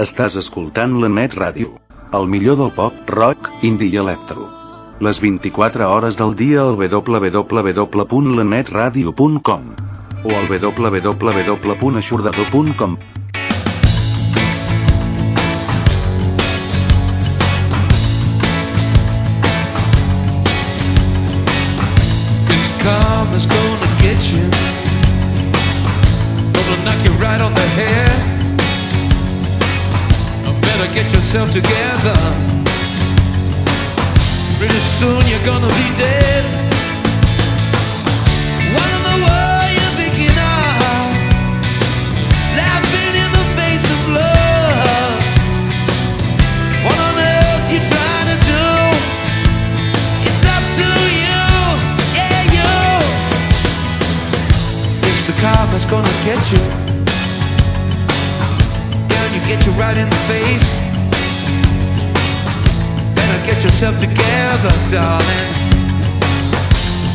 Estàs escoltant la Net Ràdio. El millor del pop, rock, indie i electro. Les 24 hores del dia al www.lanetradio.com o al www.aixordador.com karma's gonna get you. Gonna knock you right on the head. Yourself together. Pretty soon you're gonna be dead. What in the world you thinking of? Laughing in the face of love. What on earth you trying to do? It's up to you, yeah, you. It's the karma's gonna get you. Down, you get you right in the face. Get yourself together, darling.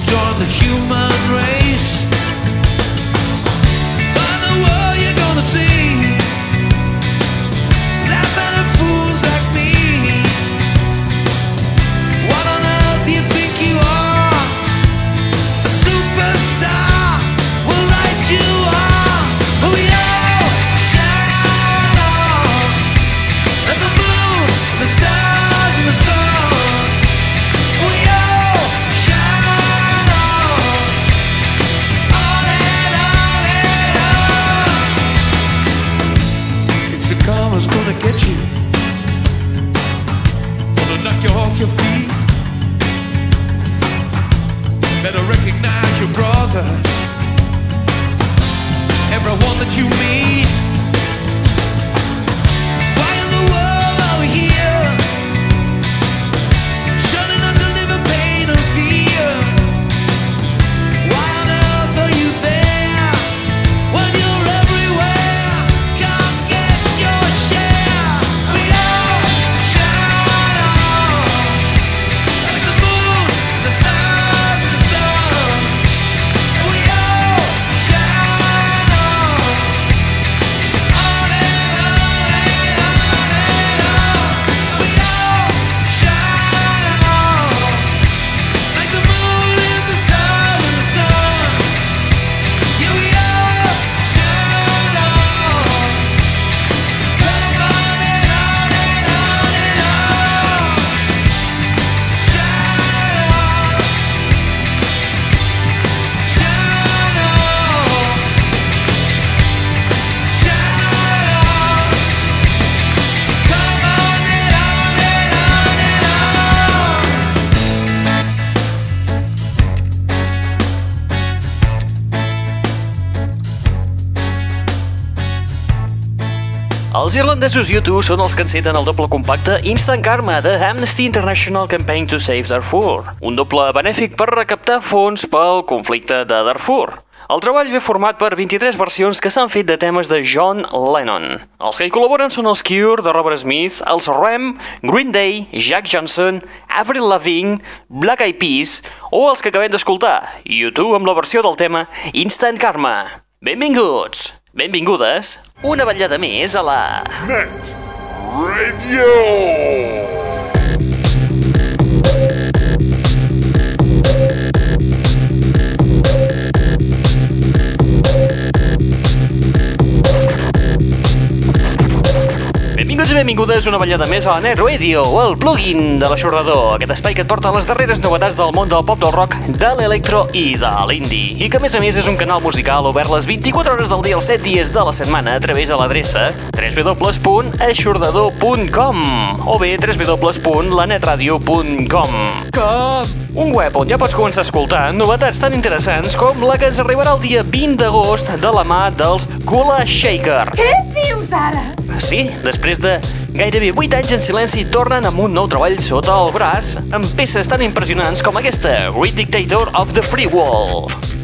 Join the human race. Irlandesos U2 són els que enceten el doble compacte Instant Karma de Amnesty International Campaign to Save Darfur, un doble benèfic per recaptar fons pel conflicte de Darfur. El treball ve format per 23 versions que s'han fet de temes de John Lennon. Els que hi col·laboren són els Cure de Robert Smith, els Rem, Green Day, Jack Johnson, Avril Lavigne, Black Eyed Peas o els que acabem d'escoltar, U2 amb la versió del tema Instant Karma. Benvinguts, benvingudes, una vetllada més a la... Net Radio. Benvinguts i benvingudes una vetllada més a la Net Radio, el plugin de l'aixordador, aquest espai que et porta les darreres novetats del món del pop, del rock, de l'electro i de l'indie. I que a més a més és un canal musical obert les 24 hores del dia els 7 dies de la setmana a través de l'adreça www.aixordador.com o bé www.lanetradio.com Com? Un web on ja pots començar a escoltar novetats tan interessants com la que ens arribarà el dia 20 d'agost de la mà dels Kula Shaker. Què dius ara? Sí, després de gairebé 8 anys en silenci tornen amb un nou treball sota el braç amb peces tan impressionants com aquesta Great Dictator of the Free World.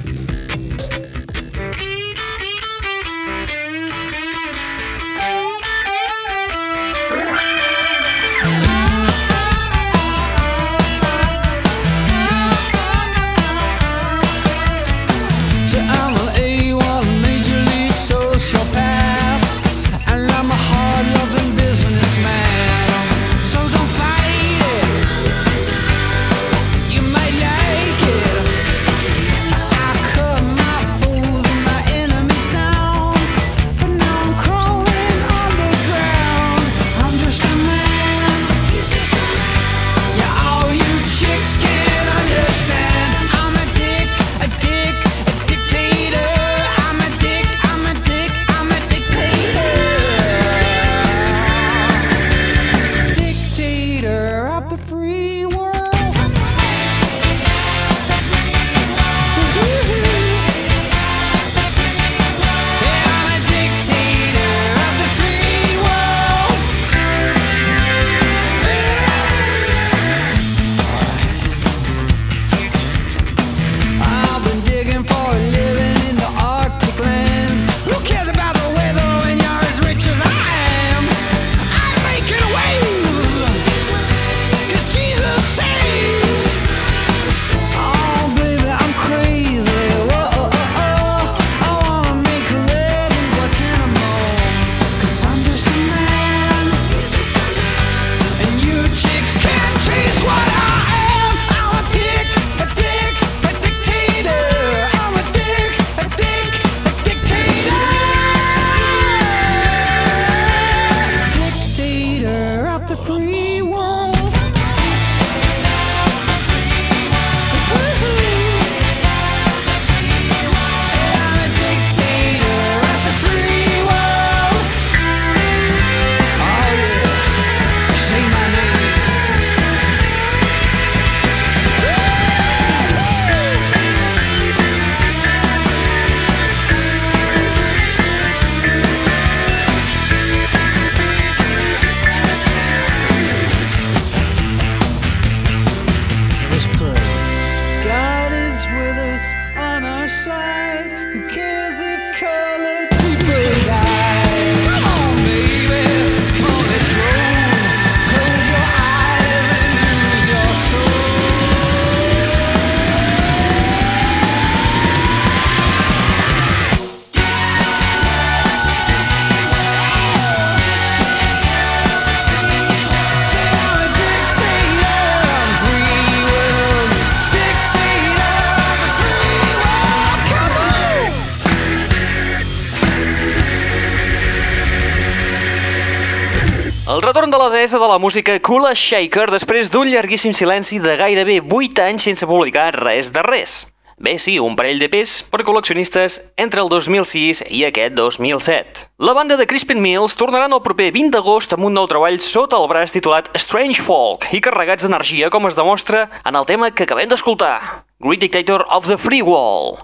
Retorn de la deessa de la música Kula Shaker després d'un llarguíssim silenci de gairebé 8 anys sense publicar res de res. Bé, sí, un parell de pes per col·leccionistes entre el 2006 i aquest 2007. La banda de Crispin Mills tornaran el proper 20 d'agost amb un nou treball sota el braç titulat Strange Folk i carregats d'energia com es demostra en el tema que acabem d'escoltar, Great Dictator of the Free Wall.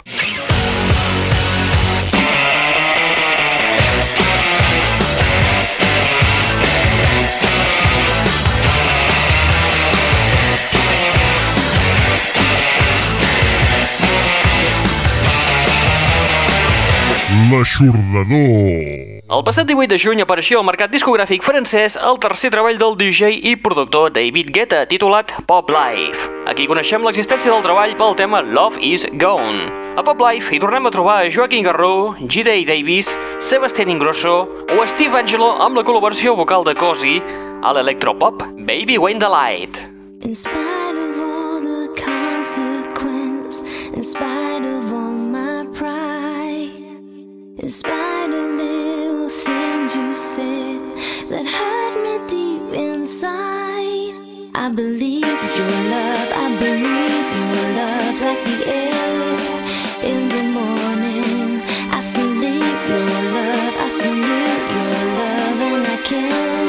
L'aixordador. El passat 18 de juny apareixia al mercat discogràfic francès el tercer treball del DJ i productor David Guetta, titulat Pop Life. Aquí coneixem l'existència del treball pel tema Love is Gone. A Pop Life hi tornem a trobar Joaquin Garró, J.D. Davis, Sebastián Ingrosso o Steve Angelo amb la col·laboració vocal de Cosi a l'electropop Baby Wayne the Light. In spite of all the consequence, in spite in spite of little things you said that hurt me deep inside, I believe your love, I breathe your love like the air in the morning. I salute your love, I salute your love, and I can't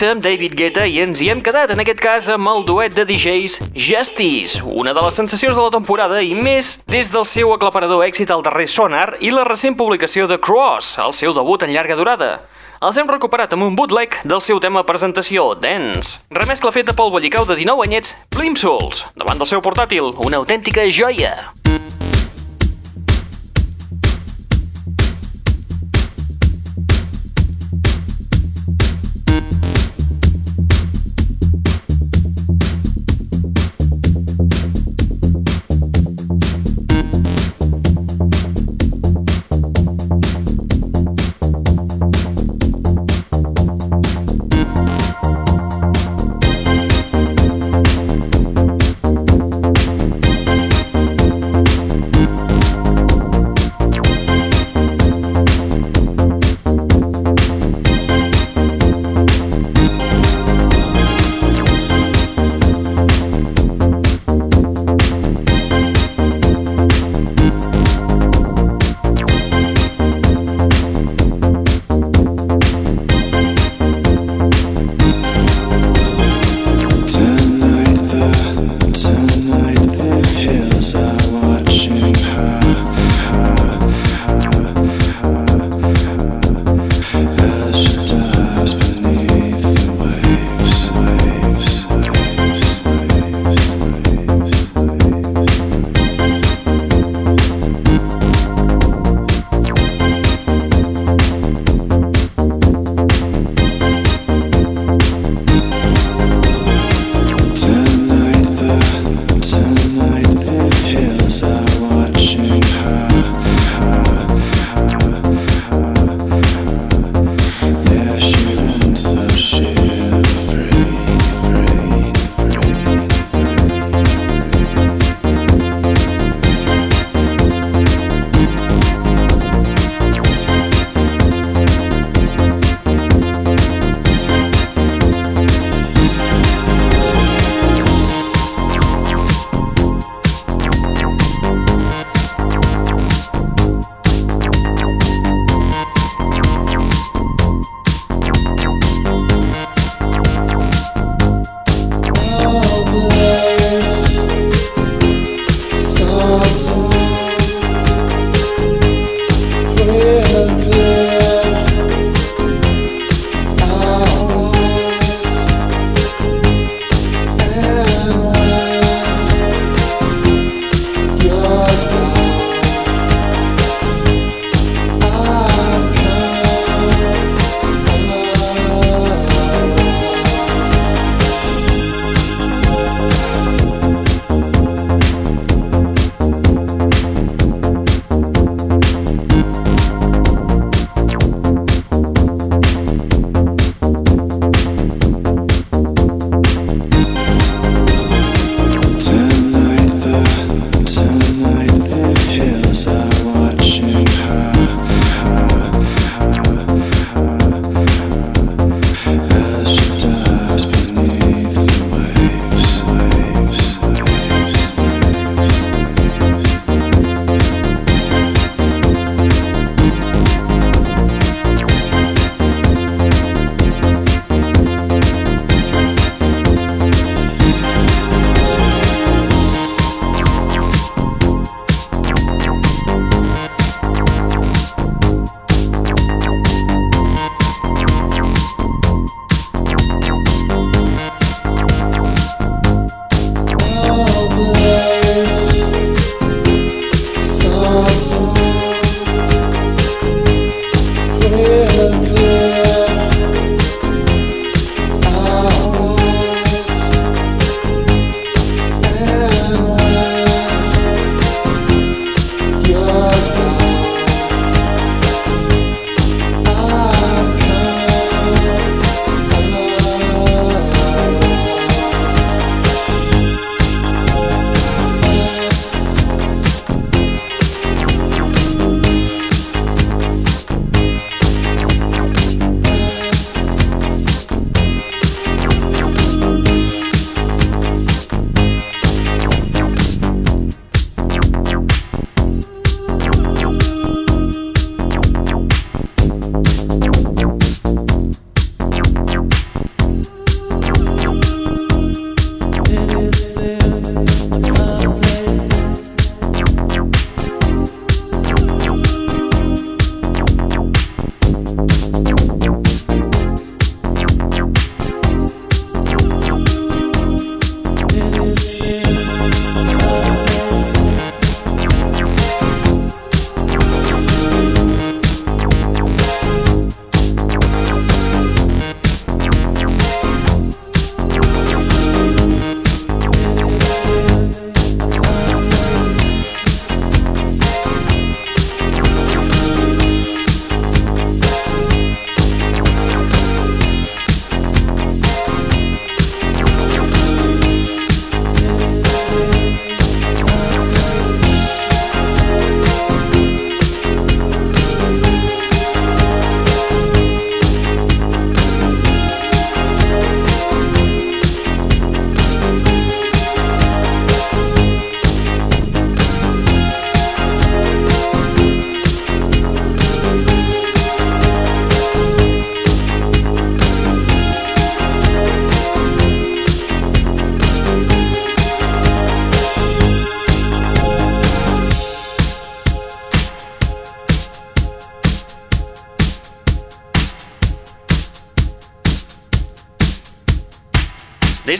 Érem a París amb David Guetta i ens hi hem quedat, en aquest cas, amb el duet de DJs Justice, una de les sensacions de la temporada i més des del seu aclaparador èxit al darrer Sonar i la recent publicació de Cross, el seu debut en llarga durada. Els hem recuperat amb un bootleg del seu tema presentació, Dance. Remescla feta pel bollicau de 19 anyets, Plimsouls, davant del seu portàtil, una autèntica joia.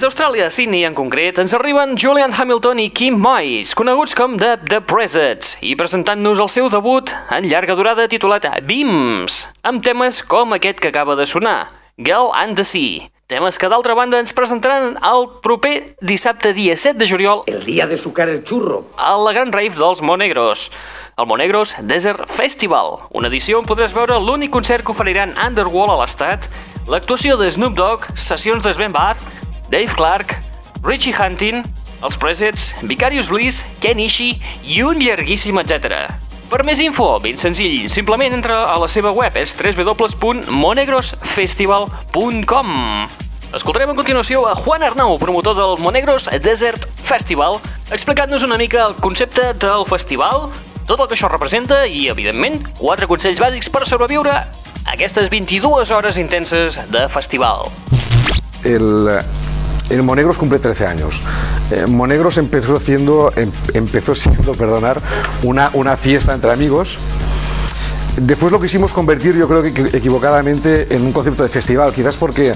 Des d'Austràlia, Sydney en concret, ens arriben Julian Hamilton i Kim Moyes, coneguts com The, The Presets, i presentant-nos el seu debut en llarga durada titulat Beams, amb temes com aquest que acaba de sonar, Girl and the Sea. Temes que d'altra banda ens presentaran el proper dissabte dia 7 de juliol El día de sucar el churro. a la gran rave dels Monegros, el Monegros Desert Festival, una edició on podràs veure l'únic concert que oferiran Underworld a l'estat, l'actuació de Snoop Dogg, sessions de Sven Bath, Dave Clark, Richie Hunting, els Presets, Vicarious Bliss, Ken Ishii i un llarguíssim etc. Per més info, ben senzill, simplement entra a la seva web, és www.monegrosfestival.com. Escoltarem a continuació a Juan Arnau, promotor del Monegros Desert Festival, explicant-nos una mica el concepte del festival, tot el que això representa i, evidentment, quatre consells bàsics per sobreviure aquestes 22 hores intenses de festival. el, el Monegros cumple 13 años. Eh, Monegros empezó siendo, em- empezó siendo, perdonar, una, una fiesta entre amigos. Después lo quisimos convertir, yo creo que equivocadamente, en un concepto de festival, quizás porque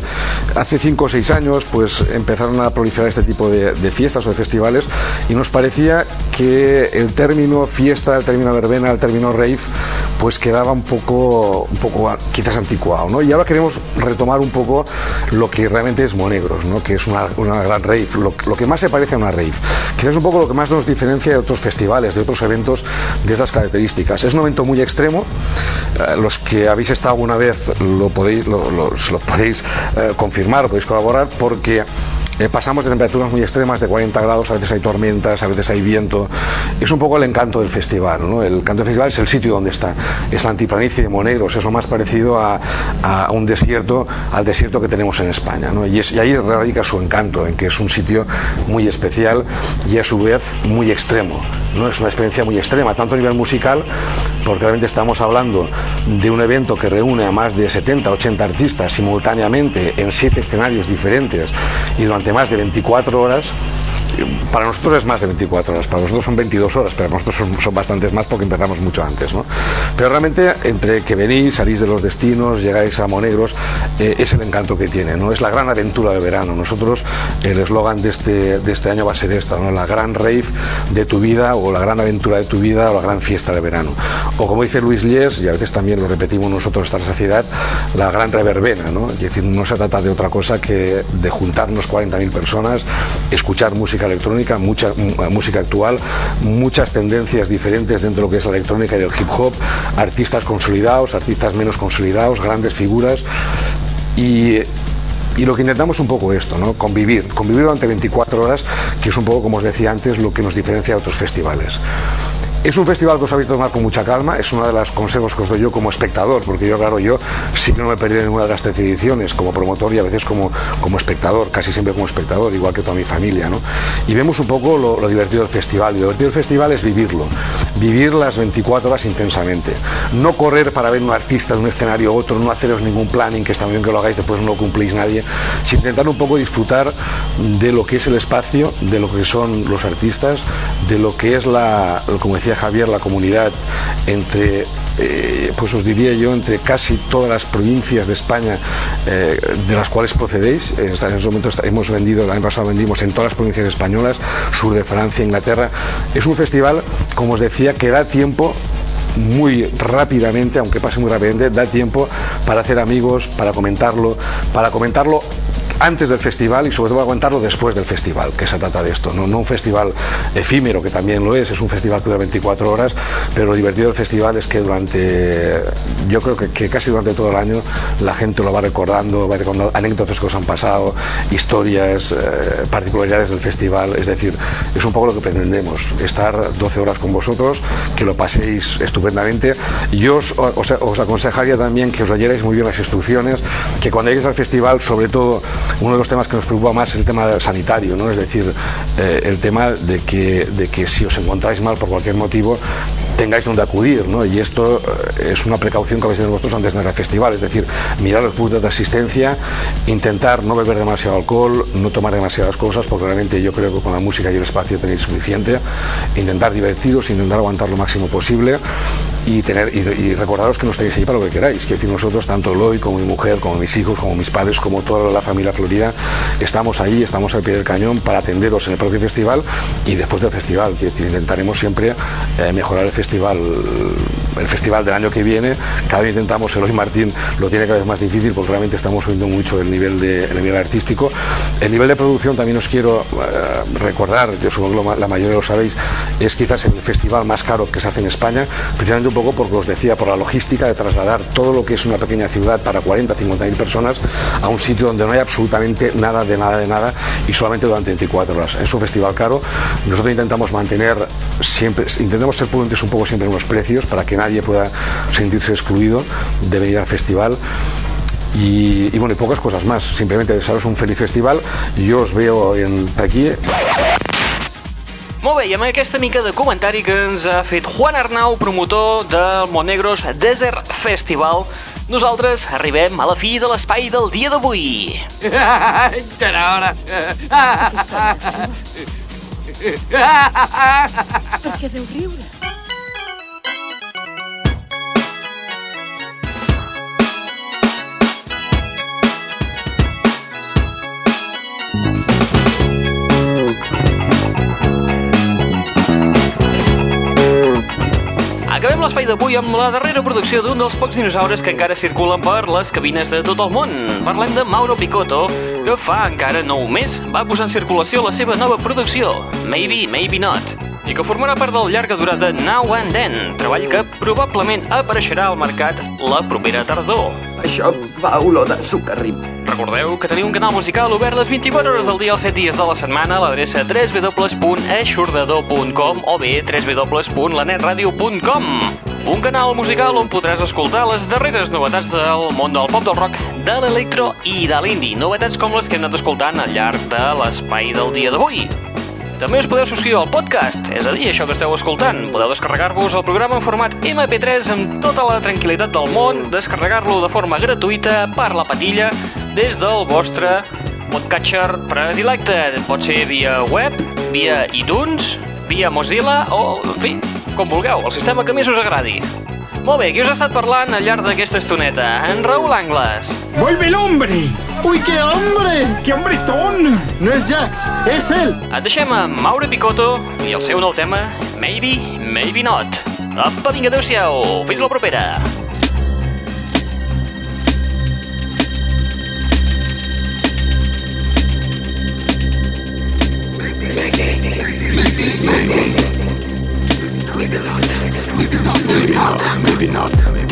hace 5 o 6 años pues empezaron a proliferar este tipo de, fiestas o de festivales y nos parecía que el término fiesta, el término verbena, el término rave, pues quedaba un poco, un poco quizás anticuado, ¿no? Y ahora queremos retomar un poco lo que realmente es Monegros, ¿no? Que es una, gran rave, lo, lo que más se parece a una rave. Quizás un poco lo que más nos diferencia de otros festivales, de otros eventos de esas características. Es un evento muy extremo, los que habéis estado alguna vez lo podéis, lo, lo- lo podéis eh, confirmar, podéis colaborar, porque eh, pasamos de temperaturas muy extremas, de 40 grados, a veces hay tormentas, a veces hay viento. Es un poco el encanto del festival, ¿no? El encanto del festival es el sitio donde está, es la antiplanicie de Monegros, es lo más parecido a, a un desierto, al desierto que tenemos en España, ¿no? Y, es- y ahí radica su encanto, en que es un sitio muy especial y a su vez muy extremo, ¿no? Es una experiencia muy extrema, tanto a nivel musical, porque realmente estamos hablando de un evento que reúne a más de 70, 80 artistas simultáneamente en siete escenarios diferentes y durante más de 24 horas. Para nosotros es más de 24 horas, para nosotros son 22 horas, pero para nosotros son, son bastantes más porque empezamos mucho antes. ¿no? Pero realmente entre que venís, salís de los destinos, llegáis a Monegros, eh, es el encanto que tiene, ¿no? es la gran aventura del verano. Nosotros, el eslogan de este, de este año va a ser esta, ¿no? la gran rave de tu vida o la gran aventura de tu vida o la gran fiesta de verano. O como dice Luis Lies, y a veces también lo repetimos nosotros esta saciedad, la gran reverbena. ¿no? Es decir, no se trata de otra cosa que de juntarnos 40.000 personas, escuchar música electrónica, mucha m- música actual, muchas tendencias diferentes dentro de lo que es la electrónica y el hip hop, artistas consolidados, artistas menos consolidados, grandes figuras y lo que intentamos un poco esto, ¿no? Convivir, convivir durante 24 horas, que es un poco, como os decía antes, lo que nos diferencia de otros festivales. Es un festival que os habéis de tomar con mucha calma, es uno de los consejos que os doy yo como espectador, porque yo, claro, yo sí que no me he perdido ninguna de las 13 ediciones, como promotor y a veces como, como espectador, casi siempre como espectador, igual que toda mi familia, ¿no? Y vemos un poco lo, divertido del festival, lo divertido del festival es vivirlo, vivir las 24 horas intensamente, no correr para ver un artista de un escenario a otro, no haceros ningún planning, que está muy bien que lo hagáis, después no lo cumplís nadie, sino intentar un poco disfrutar de lo que es el espacio, de lo que son los artistas, de lo que es la, como decía Javier, la comunidad entre, eh, pues os diría yo, entre casi todas las provincias de España eh, de las cuales procedéis. En estos momentos hemos vendido, el año pasado vendimos en todas las provincias españolas, sur de Francia, Inglaterra. Es un festival, como os decía, que da tiempo muy rápidamente, aunque pase muy rápidamente, da tiempo para hacer amigos, para comentarlo, para comentarlo antes del festival y sobre todo para comentarlo después del festival, que se trata de esto, no, no un festival efímero, que también lo es, es un festival que dura 24 horas, pero lo divertido del festival es que durante, yo creo que, casi durante todo el año la gente lo va recordando, va recordando anécdotas que os han pasado, historias, eh, particularidades del festival, es decir, es un poco lo que pretendemos, estar 12 horas con vosotros, que lo paséis estupendamente. Yo os, os- aconsejaría también que os oyerais muy bien las instrucciones, que cuando lleguéis al festival, sobre todo, uno de los temas que nos preocupa más es el tema sanitario, ¿no? es decir, eh, el tema de que, de que si os encontráis mal por cualquier motivo, tengáis donde acudir, ¿no? Y esto eh, es una precaución que habéis tener vosotros antes de ir al festival, es decir, mirar los puntos de asistencia, intentar no beber demasiado alcohol, no tomar demasiadas cosas, porque realmente yo creo que con la música y el espacio tenéis suficiente, intentar divertiros, intentar aguantar lo máximo posible y, tener, y, y recordaros que nos tenéis ahí para lo que queráis. Quiero decir, nosotros, tanto Eloy como mi mujer, como mis hijos, como mis padres, como toda la familia Florida, estamos ahí, estamos al pie del cañón para atenderos en el propio festival y después del festival. Quiero intentaremos siempre eh, mejorar el festival, el festival del año que viene. Cada vez intentamos, Eloy Martín lo tiene cada vez más difícil porque realmente estamos subiendo mucho el nivel, de, el nivel artístico. El nivel de producción también os quiero eh, recordar, yo supongo que la mayoría lo sabéis, es quizás el festival más caro que se hace en España, precisamente un poco porque os decía, por la logística de trasladar todo lo que es una pequeña ciudad para 40, 50 mil personas a un sitio donde no hay absolutamente nada de nada de nada y solamente durante 24 horas. Es un festival caro. Nosotros intentamos mantener siempre, intentamos ser prudentes un poco siempre en los precios para que nadie pueda sentirse excluido de venir al festival. Y, y bueno, y pocas cosas más. Simplemente desearos un feliz festival. Yo os veo en aquí. Molt bé, i amb aquesta mica de comentari que ens ha fet Juan Arnau, promotor del Monegros Desert Festival, nosaltres arribem a la fi de l'espai del dia d'avui. Encara hora. Per què deu riure? L'espai d'avui amb la darrera producció d'un dels pocs dinosaures que encara circulen per les cabines de tot el món. Parlem de Mauro Picotto, que fa encara nou mes va posar en circulació la seva nova producció, Maybe, Maybe Not, i que formarà part del llarga durada Now and Then, treball que probablement apareixerà al mercat la propera tardor. Això fa olor de sucarrim. Recordeu que teniu un canal musical obert les 24 hores del dia els 7 dies de la setmana a l'adreça www.eixordador.com o bé www.lanetradio.com Un canal musical on podràs escoltar les darreres novetats del món del pop del rock, de l'electro i de l'indie. Novetats com les que hem anat escoltant al llarg de l'espai del dia d'avui. També us podeu subscriure al podcast, és a dir, això que esteu escoltant. Podeu descarregar-vos el programa en format MP3 amb tota la tranquil·litat del món, descarregar-lo de forma gratuïta per la patilla des del vostre podcatcher predilecte. Pot ser via web, via iTunes, via Mozilla o, en fi, com vulgueu, el sistema que més us agradi. Molt bé, qui us ha estat parlant al llarg d'aquesta estoneta? En Raül Angles. ¡Vuelve el hombre! ¡Uy, qué hombre! ¡Qué hombretón! No es Jax, es él. Et deixem amb Mauro Picotto i el seu nou tema, Maybe, Maybe Not. Apa, vinga, adeu-siau. Fins la propera. Maybe, maybe, maybe. Maybe not. Maybe not. Maybe not.